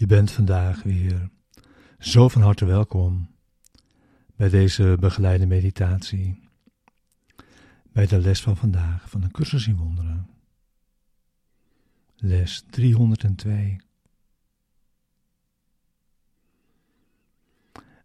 Je bent vandaag weer zo van harte welkom bij deze begeleide meditatie, bij de les van vandaag van de cursus in wonderen. Les 302.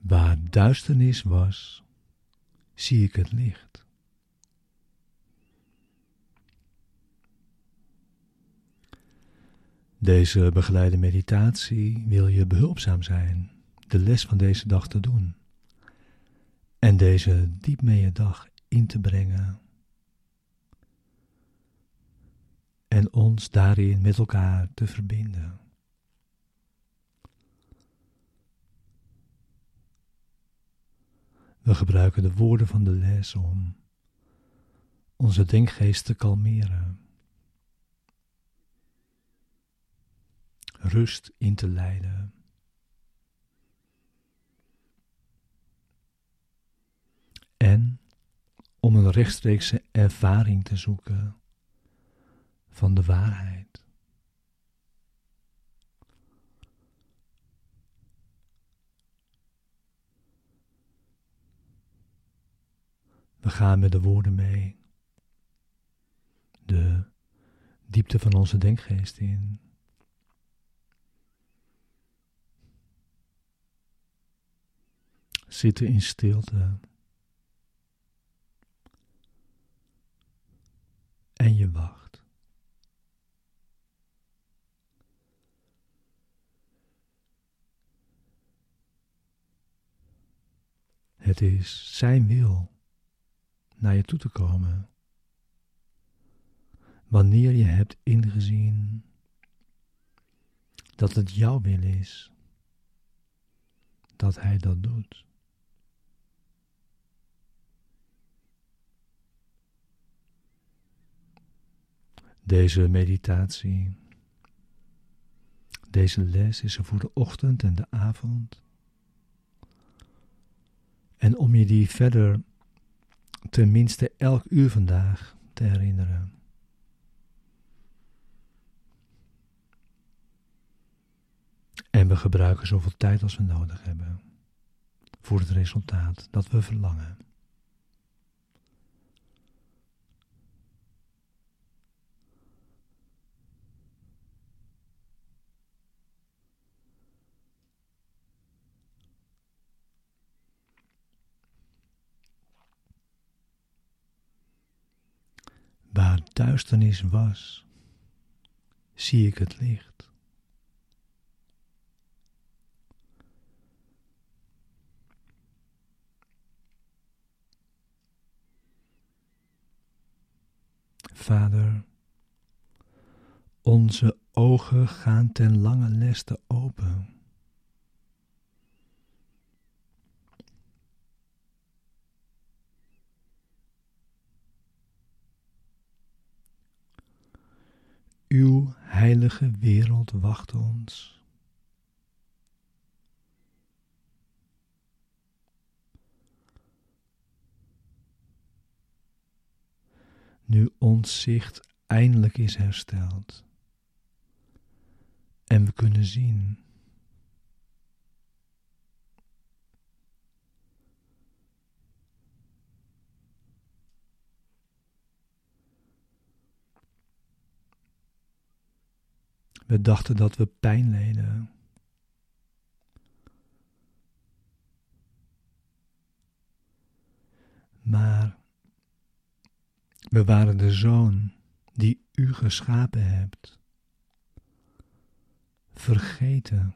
Waar duisternis was, zie ik het licht. Deze begeleide meditatie wil je behulpzaam zijn de les van deze dag te doen en deze diep mee je dag in te brengen en ons daarin met elkaar te verbinden. We gebruiken de woorden van de les om onze denkgeest te kalmeren. Rust in te leiden. En om een rechtstreekse ervaring te zoeken van de waarheid. We gaan met de woorden mee, de diepte van onze denkgeest in. Zitten in stilte. En je wacht. Het is Zijn wil naar je toe te komen. Wanneer je hebt ingezien dat het jouw wil is, dat Hij dat doet. Deze meditatie, deze les is er voor de ochtend en de avond. En om je die verder tenminste elk uur vandaag te herinneren. En we gebruiken zoveel tijd als we nodig hebben voor het resultaat dat we verlangen. Waar duisternis was, zie ik het licht. Vader, onze ogen gaan ten lange leste open. Uw heilige wereld wacht ons. Nu ons zicht eindelijk is hersteld en we kunnen zien. We dachten dat we pijn leden. Maar we waren de zoon die u geschapen hebt. Vergeten.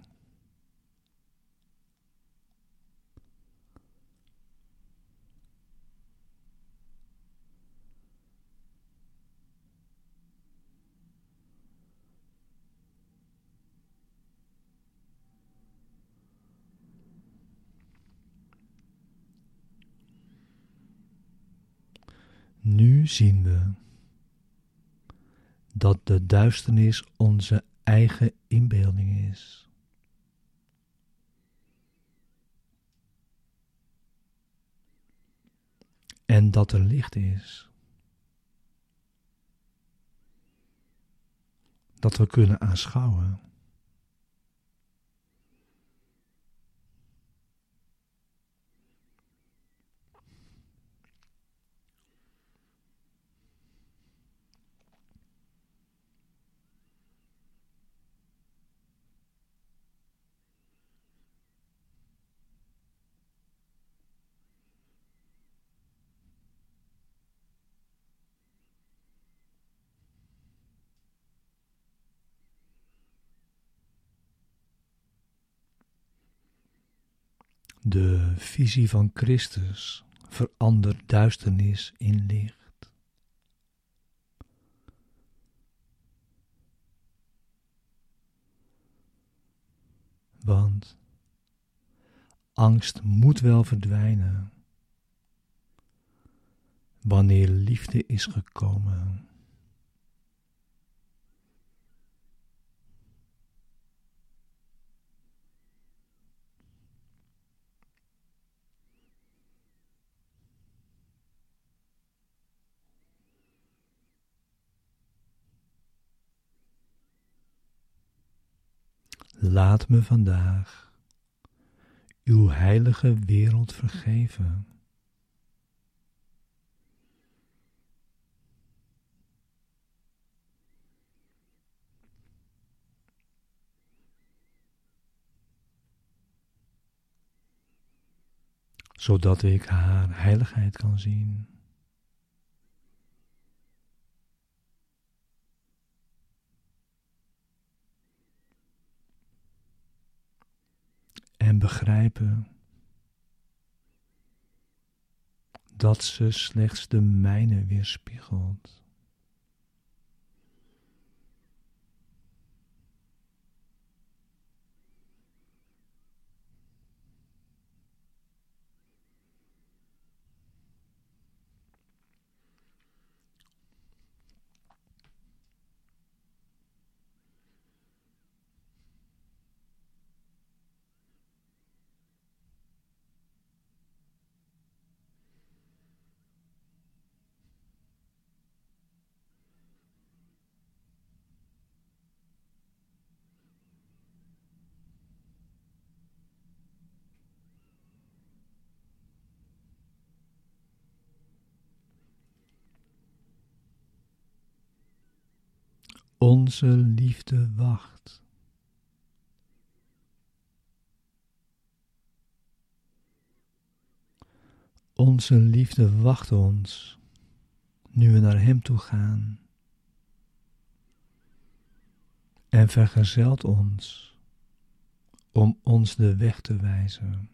Nu zien we dat de duisternis onze eigen inbeelding is. En dat er licht is. Dat we kunnen aanschouwen. De visie van Christus verandert duisternis in licht. Want angst moet wel verdwijnen wanneer liefde is gekomen. Laat me vandaag uw heilige wereld vergeven. zodat ik haar heiligheid kan zien. En begrijpen dat ze slechts de mijne weerspiegelt. Onze liefde wacht. Onze liefde wacht ons nu we naar Hem toe gaan en vergezelt ons om ons de weg te wijzen.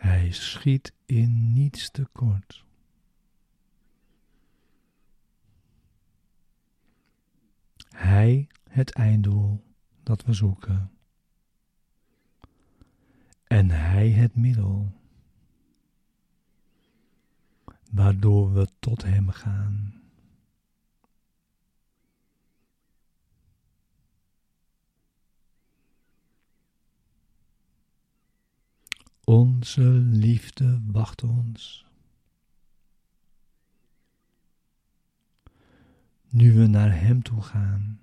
Hij schiet in niets tekort. Hij het einddoel dat we zoeken. En Hij het middel waardoor we tot Hem gaan. Onze liefde wacht ons. Nu we naar Hem toe gaan.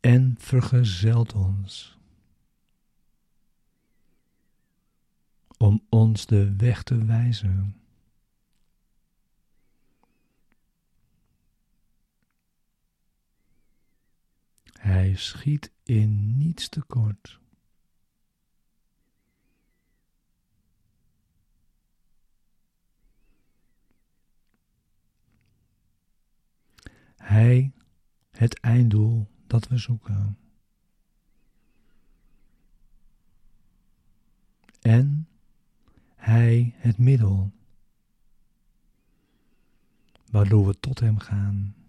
En vergezelt ons. Om ons de weg te wijzen. Hij schiet in niets tekort. Hij het einddoel dat we zoeken. En Hij het middel waardoor we tot Hem gaan.